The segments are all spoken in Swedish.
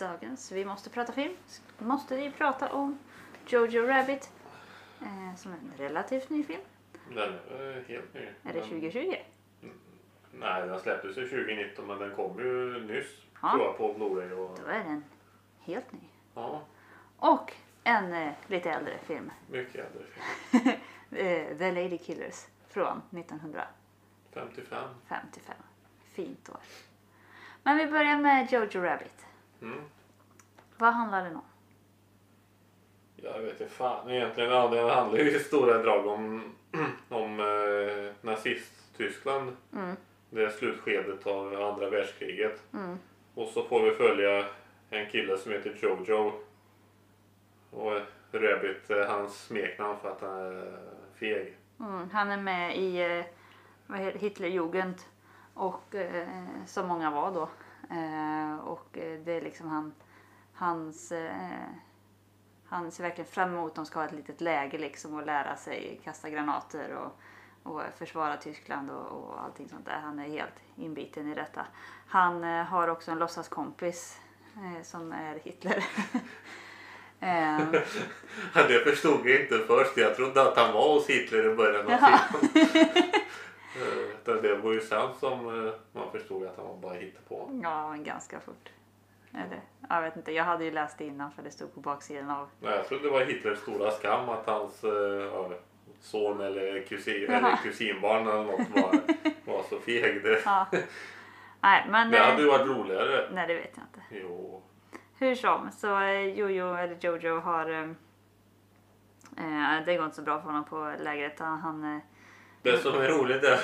dagens Vi måste prata film måste vi prata om Jojo Rabbit. Eh, som är en relativt ny film. Den är eh, helt ny. Är det Den- 2020? Nej, den släpptes ju 2019 men den kom ju nyss Ja. tror jag på Blu-ray och... Då är den helt ny. Ja, Och en eh, lite äldre film. mycket äldre film. eh, The Lady Killers från 1955. 55. Fint år. Men vi börjar med Jojo Rabbit. Mm. Vad handlar den om? Jag vet inte fan egentligen. Ja, den handlar ju i stora drag om, om eh, nazist-Tyskland. Mm. Det slutskedet av andra världskriget. Mm. Och så får vi följa en kille som heter Jojo. Och Rabbit är hans smeknamn för att han är feg. Mm, han är med i eh, Hitlerjugend och eh, som många var då. Eh, och eh, det är liksom han, hans, eh, han ser verkligen fram emot att de ska ha ett litet läge liksom och lära sig kasta granater och, och försvara Tyskland och, och allting sånt där. Han är helt inbiten i detta. Han eh, har också en låtsaskompis eh, som är Hitler. Ja, Det förstod jag inte först. Jag trodde att han var hos Hitler i början av filmen. Eh, utan det var ju sen som eh, man förstod att han var bara hittepå. Ja, ganska fort. Eller, jag vet inte, jag hade ju läst det innan för det stod på baksidan av... Nej, jag trodde det var Hitlers stora skam att hans eh, ja, son eller, kusin, Jaha. eller kusinbarn eller något var, var så feg. Det, Ja. Nej, men... det eh, hade ju varit roligare. Nej, det vet jag inte. Jo. Hur som, så eh, Jojo, eller Jojo har... eh, Eh, det går inte så bra för honom på lägret. Han, han, eh, Det som är roligt där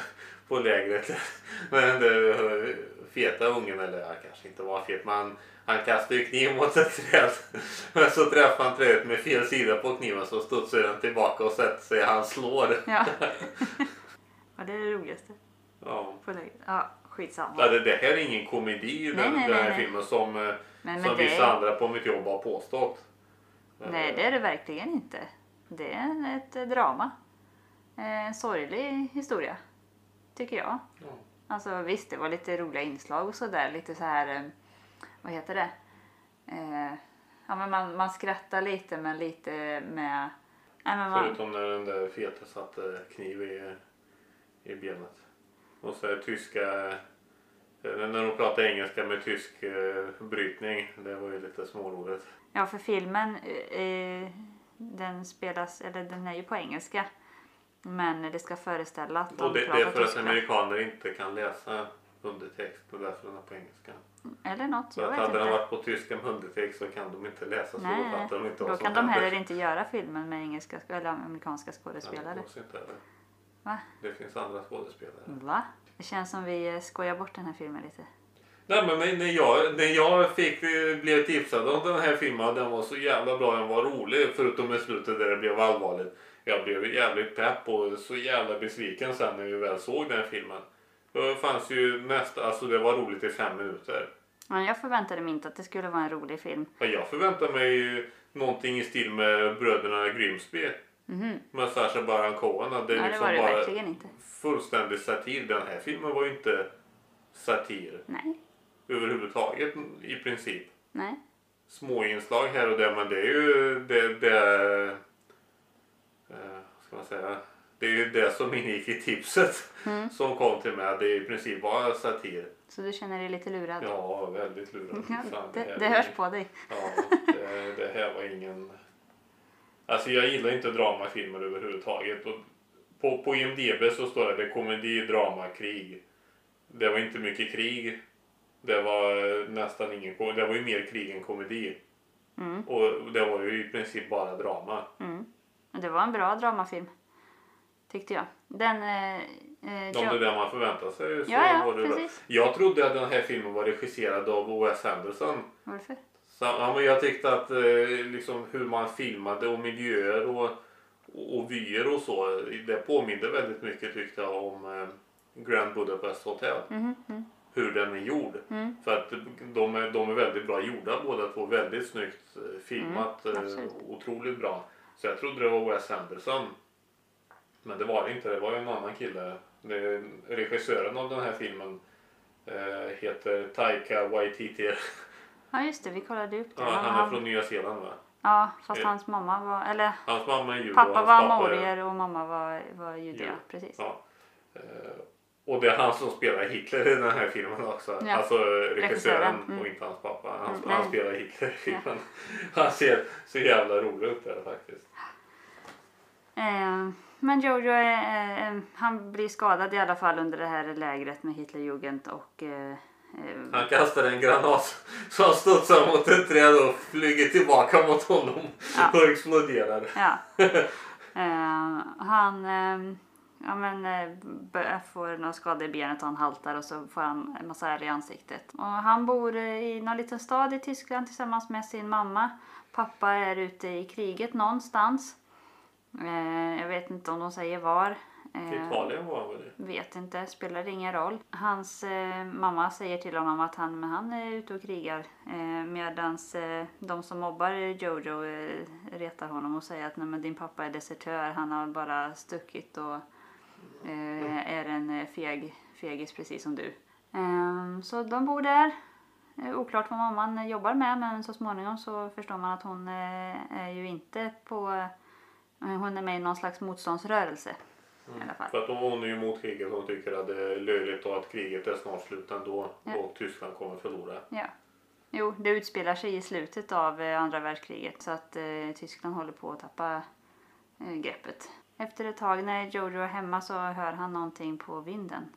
på lägret men det feta ungen, eller han kanske inte var fet men han, han kastade ju kniv mot ett träd. Men så träffade han trädet med fel sida på kniven så studsar den tillbaka och sätter sig. Han slår. ja. ja, det är det roligaste Ja. på lägret. Ja, skitsamma. Ja, det, det här är ingen komedi den, Nej, nej, den här nej, nej. filmen som, eh, Men, som vissa andra på mitt jobb har påstått. Nej, det är det verkligen inte. Det är ett eh, drama. Eh, En sorglig historia, tycker jag. Ja. Alltså visst, det var lite roliga inslag och sådär. Lite så här, eh, vad heter det? Eh, ja, men man, man skrattar lite men lite med... Nej, men man, Förutom när den där feta satte kniv i, i benet. Och så är tyska... eh, När de pratar engelska med tysk eh, brytning. Det var ju lite småroligt. ja, för filmen eh, den spelas, eller den är ju på engelska. Men det ska föreställa att de Och det, det är för att amerikaner inte kan läsa undertext och därför den är på engelska. Eller något, Så jag vet hade den inte. varit på tyska med undertext så kan de inte läsa så Nej, då fattar de inte då vad som kan de heller inte göra filmen med engelska eller amerikanska Nej, det skådespelare. inte. Va? Det finns andra skådespelare. Va? Det känns som vi eh, skojar bort den här filmen lite. Nej men när jag, när jag fick, eh, blev tipsad om den här filmen den var så jävla bra, den var rolig förutom i slutet där det blev allvarligt. Jag blev jävligt pepp och så jävla besviken sen när vi väl såg den filmen. Det fanns ju nästa, alltså det var roligt i fem minuter. Men jag förväntade mig inte att det skulle vara en rolig film. Ja, Jag förväntade mig någonting i stil med Bröderna Grimsby Mhm. med Sacha Baron Cohen. Det Ja, det liksom var det bara verkligen inte. fullständig satir. Den här filmen var ju inte satir Nej, överhuvudtaget i princip. nej. små inslag här och där men det är ju det, det ska man säga det är ju det som ingick i tipset Mm. som kom till mig. Det är i princip bara satir. Så du känner dig lite lurad? Ja, väldigt lurad. Ja, Fan, det, det var hörs på dig. Ja, det, det här var ingen... Alltså jag gillar inte dramafilmer överhuvudtaget. Och på, på IMDB så står det, det komedi, drama, krig. Det var inte mycket krig. Det var eh, nästan ingen ko- Det var ju mer krig än komedi. Mm. Och det var ju i princip bara drama. Mm. Men Det var en bra dramafilm. Tyckte jag. Den... Eh, eh, Om det är det man förväntar sig så Ja, ja, var det bra. precis. Jag trodde att den här filmen var regisserad av Wes Anderson. Varför? Så, ja, men jag tyckte att eh, liksom, hur man filmade och miljöer och, och, och vyer och så. Det påminde väldigt mycket tyckte jag om eh, Grand Budapest Hotel. Mm. Hur den är gjord. Mm. För att de är, de är väldigt bra gjorda båda två. Väldigt snyggt filmat. Mm, otroligt bra. Så jag trodde det var Wes Anderson. Men det var det inte. Det var ju en annan kille. Det, regissören av den här filmen eh, heter Taika Waititi. Ja just det, vi kollade upp det. Ja, Han- är från Nya Zeeland va? Ja, fast Eh. hans mamma var, eller Hans mamma är judo och pappa var maorier och mamma var, var jude, ja, Jude. precis. Ja. Eh, Och det är han som spelar Hitler i den här filmen också. Ja. Alltså regissören mm. och inte hans pappa. Han, Mm, han spelar Hitler i filmen. Han ser så jävla rolig ut där faktiskt. Eh, men Jojo är, eh, han blir skadad i alla fall under det här lägret med Hitlerjugend och eh, eh, Han kastar en granat som studsar mot ett träd och flyger tillbaka mot honom Ja. och exploderar. Ja. Eh, han eh, ja, men, eh, får några skador i benet och han haltar och så får han en massa ärr i ansiktet. Och han bor eh, i någon liten stad i Tyskland tillsammans med sin mamma. Pappa är ute i kriget någonstans. Eh, jag vet inte om de säger var. Italien var han väl? Vet inte, spelar ingen roll. Hans eh, mamma säger till honom att han, men han är ute och krigar. Eh, Medan eh, de som mobbar Jojo retar honom och säger att Nej, din pappa är desertör. Han har bara stuckit och eh, är en eh, feg, fegis precis som du. Eh, så de bor där. Eh, Oklart vad mamman jobbar med men så småningom så förstår man att hon eh, är ju inte på... eh, Hon är med i någon slags motståndsrörelse. Fall. För att hon är ju emot kriget. Hon tycker att det är löjligt och att kriget är snart slut ändå. Ja. Och Tyskland kommer förlora. Ja. Jo, det utspelar sig i slutet av eh, andra världskriget så att eh, Tyskland håller på att tappa eh, greppet. Efter ett tag när Jojo är hemma så hör han någonting på vinden.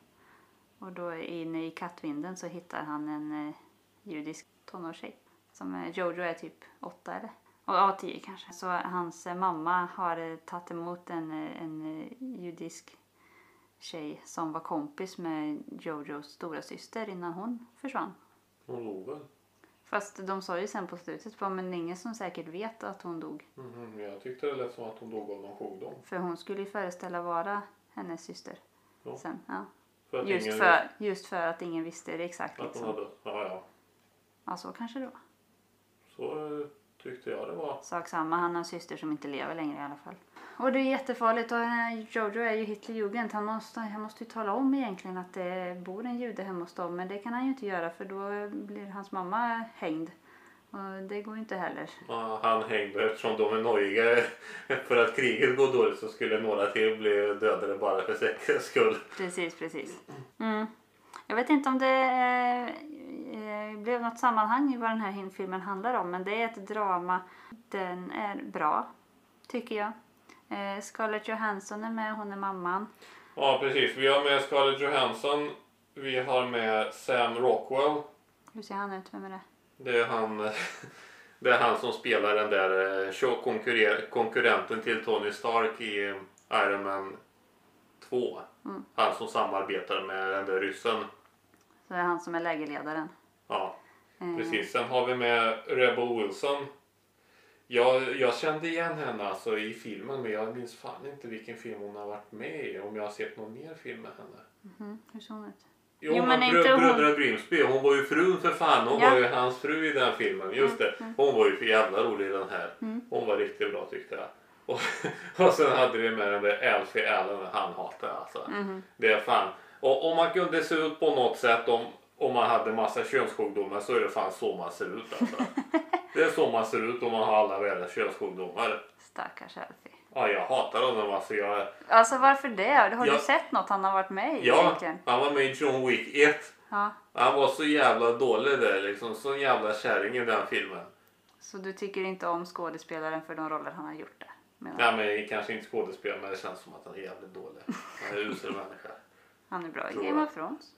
Och då inne i kattvinden så hittar han en eh, judisk tonårstjej. Som eh, Jojo är typ åtta eller? Och, ja, tio kanske. Så hans eh, mamma har eh, tagit emot en, eh, en eh, judisk tjej som var kompis med Jojos stora syster innan hon försvann. Hon log väl? Fast de sa ju sen på slutet på men ingen som säkert vet att hon dog. Mhm, Jag tyckte det lät som att hon dog av någon sjukdom. För hon skulle ju föreställa vara hennes syster. Ja. Sen, ja. För Just, ingen för, just för att ingen visste det exakt. att hon Liksom. hade... Ja, ja. Ja, så kanske det var. Så eh, tyckte jag det var. Sak samma, han har en syster som inte lever längre i alla fall. Och det är jättefarligt och eh, Jojo är ju Hitlerjugend. Han måste, han måste ju tala om egentligen att det bor en jude hemma hos dem. Men det kan han ju inte göra för då blir hans mamma hängd. Och det går ju inte heller. Ja, han hängde eftersom de är nojiga för att kriget går dåligt så skulle några till bli dödade bara för säkerhets skull. Precis, precis. Mm. Jag vet inte om det eh, blev något sammanhang i vad den här filmen handlar om. Men det är ett drama. Den är bra, tycker jag. Eh, Scarlett Johansson är med, hon är mamman. Ja precis, vi har med Scarlett Johansson. Vi har med Sam Rockwell. Hur ser han ut? Vem är det? Det är han, det är han som spelar den där eh, konkurrenten till Tony Stark i Iron Man 2. Mm. Han som samarbetar med den där ryssen. Så det är han som är lägerledaren. Ja, Eh, precis. Sen har vi med Rebel Wilson. Jag, jag kände igen henne alltså i filmen men jag minns fan inte vilken film hon har varit med i. Om jag har sett någon mer film med henne. mhm, Hur ser hon ut? Jo, Jo, men men inte brö- hon- Bröderna Grimsby. Hon var ju frun för fan. Hon Ja. var ju hans fru i den filmen. Just det. Hon var ju för jävla rolig i den här. Mm. Hon var riktigt bra tyckte jag. Och, och sen hade vi med den där Alfie Allen. Han hatar jag alltså. Mhm. Det är fan. Och om man kunde se ut på något sätt om, om man hade massa könssjukdomar så är det fan så man ser ut alltså. Det är så man ser ut om man har alla världens könssjukdomar. Stackars Alfie. Ja, jag hatar honom alltså. Jag, Alltså varför det? Har Ja. du sett något han har varit med i ja, egentligen? han var med i John Wick 1. Ja. Han var så jävla dålig där liksom. Så jävla kärring i den filmen. Så du tycker inte om skådespelaren för de roller han har gjort där? menar? Nej men kanske inte skådespelare men det känns som att han är jävligt dålig. Han är en usel människa. Han är bra i Game jag. of Thrones.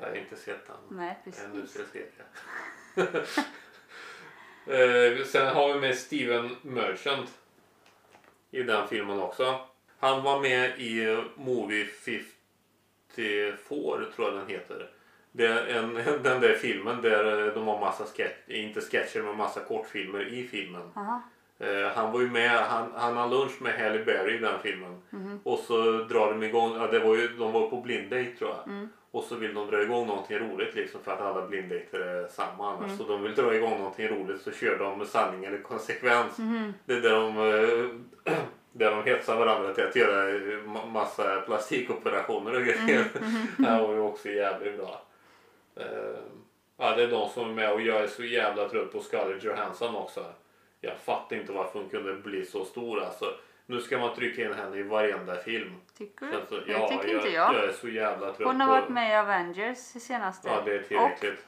Jag har inte sett han. Nej, precis. usel serie. eh, sen har vi med Steven Merchant. I den filmen också. Han var med i Movie 54 tror jag den heter. Det är en, den där filmen där de har massa sketch, inte sketcher men massa kortfilmer i filmen. Aha. Eh, han var ju med, han, han har lunch med Halle Berry i den filmen. Och så drar de igång, ja, det var ju, de var på blinddate tror jag. Och så vill de dra igång någonting roligt liksom för att alla blinddejter är samma annars. Så de vill dra igång någonting roligt så kör de med sanning eller konsekvens. Det är där de, eh, där de hetsar varandra till att göra eh, ma- massa plastikoperationer och grejer. Det här var ju också jävligt bra. Eh, Ja, det är de som är med och jag är så jävla trött på Scarlett Johansson också. Jag fattar inte varför hon kunde bli så stor alltså. Nu ska man trycka in henne i varenda film. Tycker du? Så- det ja, tycker jag, inte jag. jag är så jävla trött Hon har varit med i Avengers senaste. Ja, det är Och, tillräckligt.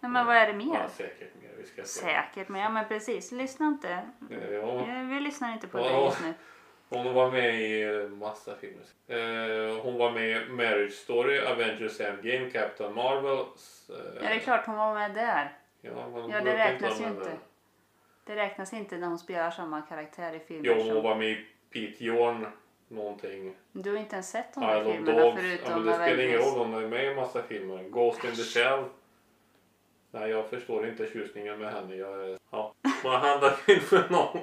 nej, men vad är det mer? Ja, säkert mer. Vi ska. Säkert, men ja men precis. Lyssna inte. Ja, Eh, Vi lyssnar inte på Ja. dig just nu. hon var med i eh, massa filmer. Eh, hon var med i Marriage Story, Avengers Endgame, Captain Marvel. eh, Ja, det är klart hon var med där. Ja, Ja, det räknas ju inte. Där. Det räknas inte när hon spelar samma karaktär i filmer Jo, hon som... var med i Pete Yorn någonting. Du har inte ens sett de Isle of filmerna Dogs. Ja, förutom men det spelar ingen roll, hon är med i massa filmer. Ghost in the Shell. Nej, jag förstår inte tjusningen med henne. Jag ja. Vad handlar filmen om?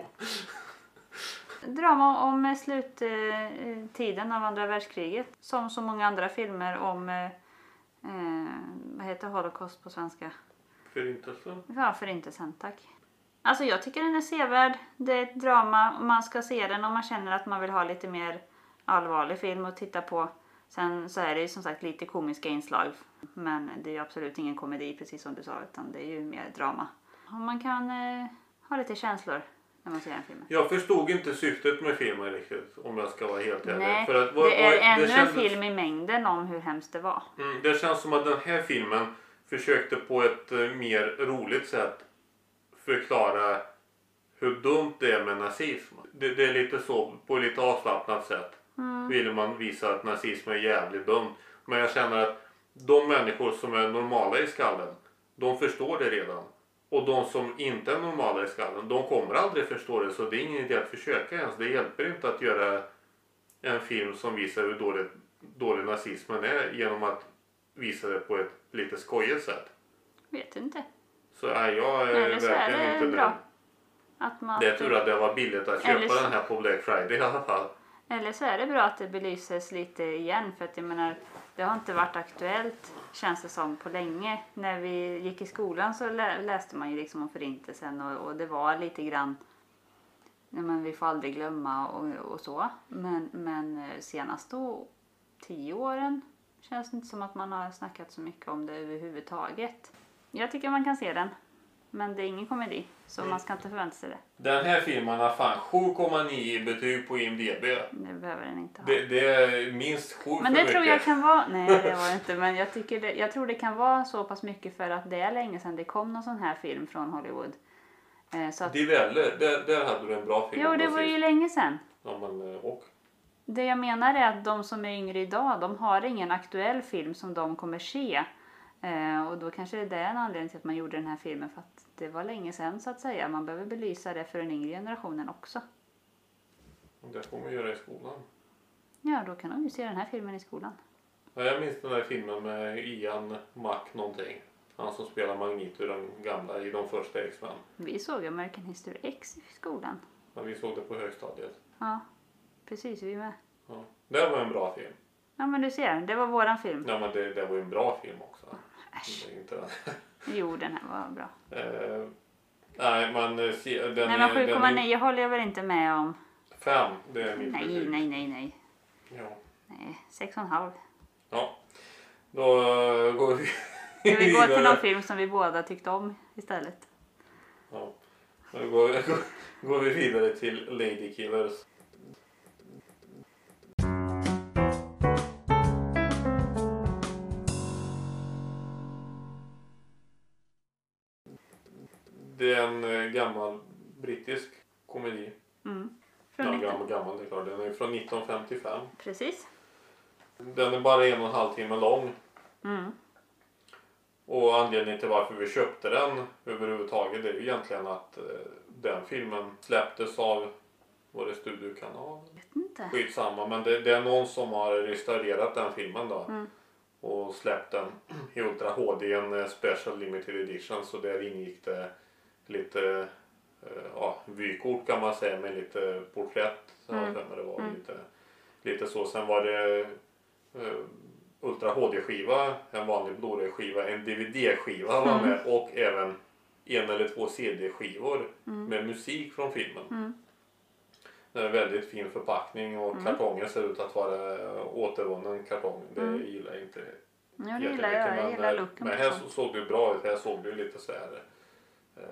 Drama om sluttiden av andra världskriget. Som så många andra filmer om, eh, eh, vad heter Holocaust på svenska? Förintelsen? Ja, förintelsen, tack. Alltså jag tycker den är sevärd. Det är ett drama och man ska se den om man känner att man vill ha lite mer allvarlig film att titta på. Sen så är det ju som sagt lite komiska inslag. Men det är ju absolut ingen komedi precis som du sa utan det är ju mer drama. Och man kan eh, ha lite känslor när man ser den filmen. Jag förstod inte syftet med filmen riktigt om jag ska vara helt ärlig. Nej, För att, vad- det är vad- ännu kändes- en film i mängden om hur hemskt det var. Mm, det känns som att den här filmen försökte på ett eh, mer roligt sätt förklara hur dumt det är med nazism. Det, det är lite så, på ett lite avslappnat sätt. Vill man visa att nazism är jävligt dumt. Men jag känner att de människor som är normala i skallen, de förstår det redan. Och de som inte är normala i skallen, de kommer aldrig förstå det. Så det är ingen idé att försöka ens. Det hjälper inte att göra en film som visar hur dålig, dålig nazismen är genom att visa det på ett lite skojigt sätt. Vet inte. Så nej, jag är Eller så är verkligen det inte bra. Att man, Det är tur att det var billigt att köpa Eller så- den här på Black Friday i alla fall. Eller så är det bra att det belyses lite igen för att jag menar det har inte varit aktuellt känns det som på länge. När vi gick i skolan så lä- läste man ju liksom om förintelsen och, och det var lite grann Nej, men vi får aldrig glömma och, och så. Men, men eh, senaste tio åren känns det inte som att man har snackat så mycket om det överhuvudtaget. Jag tycker man kan se den. Men det är ingen komedi, så man ska inte förvänta sig det. Den här filmen har fan 7,9 i betyg på IMDB. Det behöver den inte ha. Det, det är minst 7 Men det tror jag mycket. kan vara, nej det var det inte, men jag, tycker det, jag tror det kan vara så pass mycket för att det är länge sedan det kom någon sån här film från Hollywood. Eh, så att, Die Welle, där, där hade du en bra film. jo, det var ju länge sedan. Ja, men, eh, och? Det jag menar är att de som är yngre idag, de har ingen aktuell film som de kommer se. Eh, och då kanske det är en anledning till att man gjorde den här filmen för att det var länge sedan så att säga. Man behöver belysa det för den yngre generationen också. Det får man göra i skolan. Ja, då kan de ju se den här filmen i skolan. Ja, jag minns den där filmen med Ian Mac någonting. Han som spelar Magneto, den gamla i de första X-Men. Vi såg American History X i skolan. Men vi såg det på högstadiet. Ja, precis vi med. Ja. Det var en bra film. Ja men du ser, det var våran film. Ja, men det, det var ju en bra film också. Äsch. Inte... Jo, den här var bra. Eh, nej, men eh, den Nej men är... den är 7,9 håller jag väl inte med om. Fem, det är mitt Nej, betyg. nej, nej, nej. Ja. nej 6,5. ja. Då eh, går vi Ska vi gå till någon film som vi båda tyckte om istället? Ja. Då går, går, går vi vidare till Lady Killers. Det är en eh, gammal brittisk komedi. Mm. Ja, Från 19... gammal, gammal, det är klart. Den är från 1955. Precis. Den är bara en och en halv timme lång. Mm. Och anledningen till varför vi köpte den överhuvudtaget det är ju egentligen att eh, den filmen släpptes av, var det Studiokanal? Vet inte. Skitsamma, men det, det är någon som har restaurerat den filmen då. Mm. Och släppt den i Ultra HD i en eh, Special Limited Edition. Så där ingick det lite eh, ja, vykort kan man säga med lite porträtt. Mm. det var Mm. lite, lite så. Sen var det eh, Ultra HD-skiva, en vanlig Blu-ray-skiva, en DVD-skiva var Mm. med och även en eller två CD-skivor Mm. med musik från filmen. Mm. Det är en väldigt fin förpackning och Mm. kartongen ser ut att vara återvunnen kartong. Det Mm. gillar jag inte Ja, det gillar jag. Jag gillar eh, looken Men här såg det bra ut. Här såg det lite så här. Eh,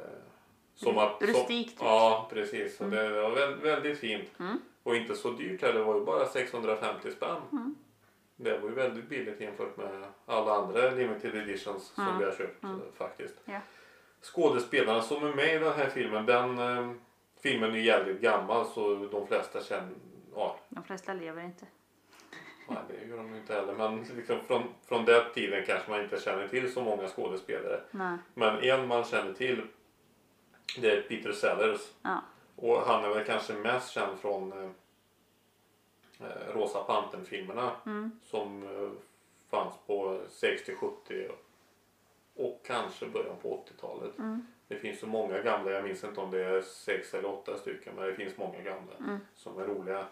som att, som, Rustikt ut. Ja, precis. Så det, var väldigt, väldigt fint. Mm. Och inte så dyrt heller. Det var ju bara 650 spänn. Mm. Det var ju väldigt billigt jämfört med alla andra limited editions som Mm. vi har köpt Mm. faktiskt. Ja. Skådespelarna som är med i den här filmen, den eh, filmen är jävligt gammal så de flesta känner, ja, De flesta lever inte. nej, det gör de inte heller. Men liksom från, från den tiden kanske man inte känner till så många skådespelare. Nej. Men en man känner till det är Peter Sellers. Ja. Och han är väl kanske mest känd från eh, eh, Rosa Pantern-filmerna Mm. som eh, fanns på 60, 70 och kanske början på 80-talet. Mm. Det finns så många gamla, jag minns inte om det är sex eller åtta stycken men det finns många gamla Mm. som är roliga.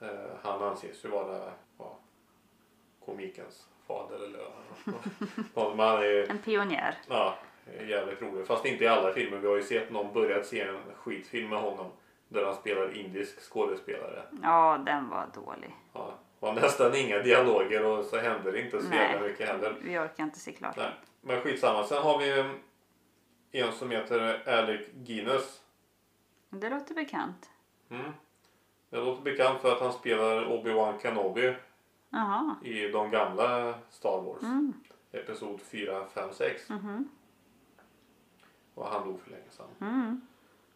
Eh, han anses ju vara ja, komikens fader eller han är En pionjär. Ja, jävligt rolig. Fast inte i alla filmer. Vi har ju sett någon börjat se en skitfilm med honom. Där han spelar indisk skådespelare. Ja, den var dålig. Ja, var nästan inga dialoger och så hände det inte så Nej. jävla mycket heller. Vi orkar inte se klart. Nej. Men skitsamma. Sen har vi en som heter Alec Guinness. Det låter bekant. Mm. Det låter bekant för att han spelar Obi-Wan Kenobi Jaha. i de gamla Star Wars. Mm. Episod 4, 5, 6. Mhm. Och han dog för länge sedan. Mm.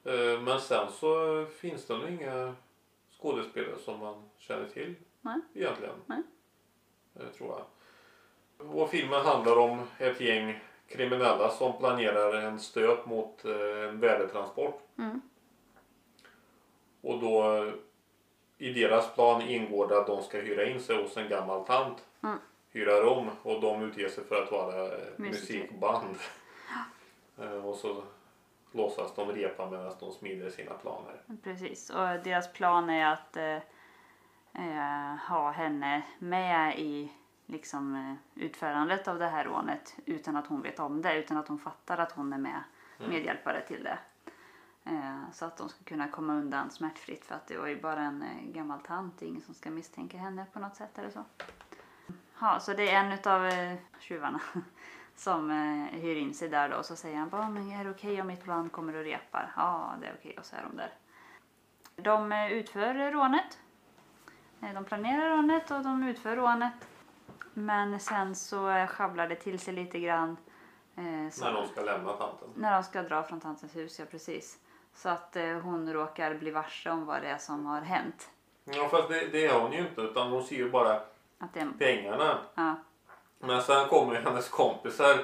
Eh, Men sen så finns det nog inga skådespelare som man känner till Nej. egentligen. Nej. Eh, Tror jag. Och filmen handlar om ett gäng kriminella som planerar en stöp mot eh, en värdetransport. Mm. Och då i deras plan ingår det att de ska hyra in sig hos en gammal tant. Mm. Hyra rum och de utger sig för att vara musikband. Eh, och så låtsas de repa medan de smider sina planer. Precis. Och deras plan är att eh, eh, ha henne med i liksom, eh, utförandet av det här rånet utan att hon vet om det. Utan att hon fattar att hon är med medhjälpare till det. Eh, så att de ska kunna komma undan smärtfritt för att det var ju bara en eh, gammal tant. Det är ingen som ska misstänka henne på något sätt eller så. Ja, så det är en utav eh, tjuvarna som eh, hyr in sig där då. Och så säger han bara, men är det okej om mitt band kommer och repar? Ja, det är okej. Och så är de där. De eh, utför rånet. Eh, De planerar rånet och de utför rånet. Men sen så eh, sjabblar det till sig lite grann. Eh, så När de ska lämna tanten. när de ska dra från tantens hus, ja precis. Så att eh, hon råkar bli varse om vad det är som har hänt. Ja fast det, det är hon ju inte utan hon ser ju bara Att det, pengarna. ja, Men sen kommer hennes kompisar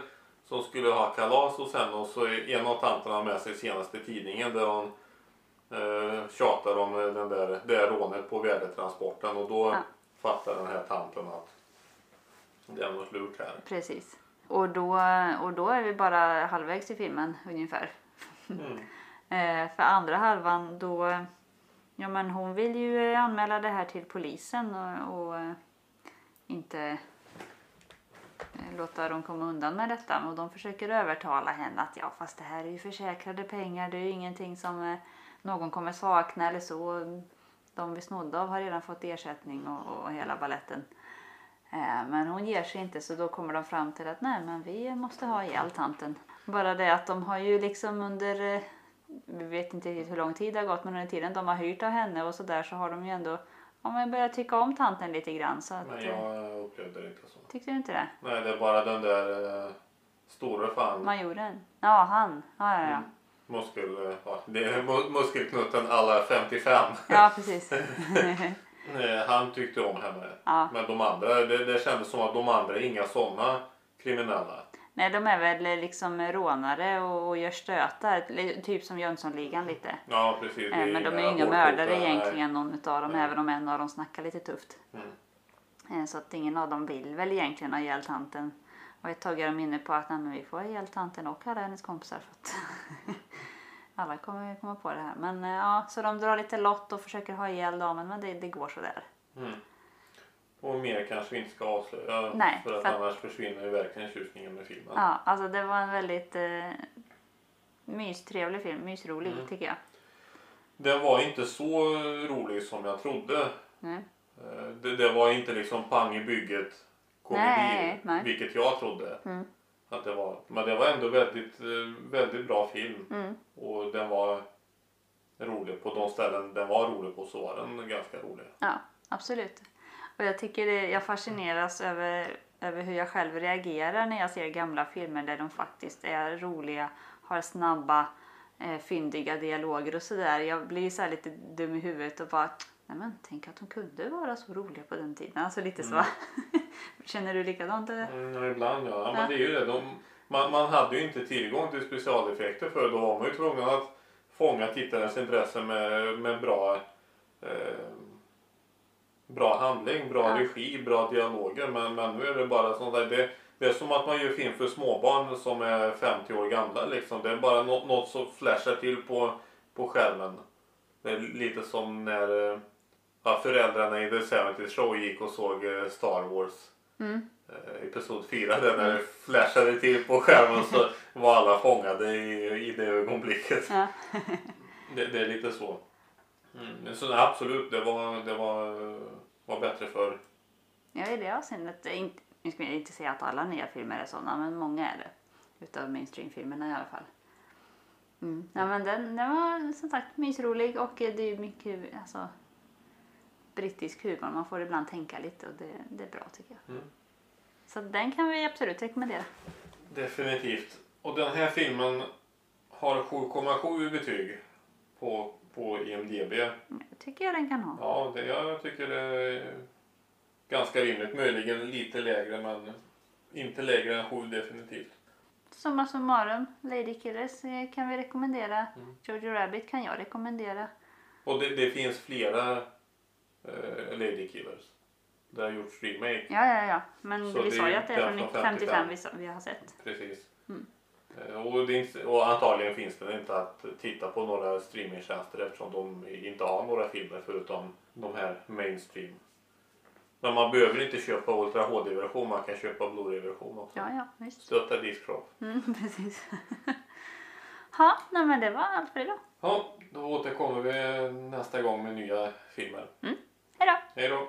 som skulle ha kalas hos henne och så är en av tanterna med sig senaste tidningen där hon eh, tjatar om den där, det där rånet på värdetransporten och då Ja. fattar den här tanten att det är något lurt här. precis. Och då, och då är vi bara halvvägs i filmen ungefär. Mm. Eh, för andra halvan då, ja men hon vill ju anmäla det här till polisen och, och inte låta dem komma undan med detta. Och de försöker övertala henne att ja fast det här är ju försäkrade pengar, det är ju ingenting som eh, någon kommer sakna eller så. De vi snodde av har redan fått ersättning och, och hela balletten. Eh, men hon ger sig inte så då kommer de fram till att nej men vi måste ha ihjäl tanten. Bara det att de har ju liksom under, eh, vi vet inte riktigt hur lång tid det har gått men under tiden de har hyrt av henne och sådär så har de ju ändå ja, men börjat tycka om tanten lite grann. Så att, Men eh, jag upplevde det inte så. Tyckte du inte det? Nej det är bara den där eh, stora fan Majoren? Ja han. Ja ja ja. Mm. muskel, eh, ja, det är mu- muskelknutten alla 55. Ja precis. Eh, Han tyckte om henne. Ja. Men de andra, det, det kändes som att de andra är inga sådana kriminella. Nej de är väl liksom rånare och, och gör stötar. Typ som Jönssonligan lite. Ja precis. Eh, Men de är ju inga mördare egentligen någon utav dem. Nej. Även om en av dem snackar lite tufft. Mm. Eh, Så att ingen av dem vill väl egentligen ha ihjäl tanten. Och ett tag är de inne på att nej, vi får ha ihjäl tanten och alla hennes kompisar. För att alla kommer ju komma på det här. Men eh, ja, så de drar lite lott och försöker ha ihjäl damen. Men det, det går sådär. Mm. Och mer kanske vi inte ska avslöja. Nej, för att för att- annars försvinner ju verkligen tjusningen med filmen. Ja, alltså det var en väldigt eh, mystrevlig film. Mysrolig Mm. tycker jag. Den var inte så rolig som jag trodde. Eh, Det, det var inte liksom pang i bygget komedi. Nej, nej. Vilket jag trodde Mm. att det var. Men det var ändå väldigt, eh, väldigt bra film. Mm. Och den var rolig på de ställen den var rolig på så var den ganska rolig. Ja, absolut. Och jag tycker det, jag fascineras över, över hur jag själv reagerar när jag ser gamla filmer där de faktiskt är roliga, har snabba, eh, fyndiga dialoger och sådär. Jag blir så lite dum i huvudet och bara, nej men tänk att de kunde vara så roliga på den tiden. Alltså lite så. Känner du likadant eller? Mm, ibland ja. ja. Men det är ju det. De, man, man hade ju inte tillgång till specialeffekter för då var man ju tvungen att fånga tittarens intresse med, med bra eh, bra handling, bra Ja. regi, bra dialoger. Men, men nu är det bara sånt där. Det, det är som att man gör film för småbarn som är 50 år gamla. Liksom. Det är bara något, något som flashar till på, på skärmen. Det är lite som när eh, ja, föräldrarna i The 70 Show gick och såg eh, Star Wars Mm. eh, episod 4 där när det flashade till på skärmen så var alla fångade i, i det ögonblicket. Ja. Det, det är lite så. Mm. Så absolut, det var, det var, var bättre för Ja, i det avseendet. inte- Nu ska jag inte säga att alla nya filmer är sådana, men många är det. Utav mainstream-filmerna i alla fall. Mm. Ja, men den, den var som sagt mysrolig och det är mycket alltså, brittisk humor. Man får ibland tänka lite och det, det är bra tycker jag. Mm. Så den kan vi absolut rekommendera. Definitivt. Och den här filmen har 7,7 i betyg på, på IMDB. Det tycker jag den kan ha. Ja, det, jag tycker det är ganska rimligt. Möjligen lite lägre men inte lägre än 7 definitivt. Summa summarum, Lady Killers eh, kan vi rekommendera. Mm. Jojo Rabbit kan jag rekommendera. Och det, det finns flera eh, Lady Killers. Det har gjorts remake. Ja, ja, ja. Men Så vi sa ju att det är från från 55 vi, vi har sett. Precis. Mm. Eh, Och, det och antagligen finns det inte att titta på några streamingtjänster eftersom de inte har några filmer förutom de här mainstream. Men man behöver inte köpa Ultra HD-version, man kan köpa Blu-ray-version också. Ja, ja, visst. Stötta Discraft. Mm, precis. Ja, nej men det var allt för idag. Ja, då återkommer vi nästa gång med nya filmer. Hej då! Hej då!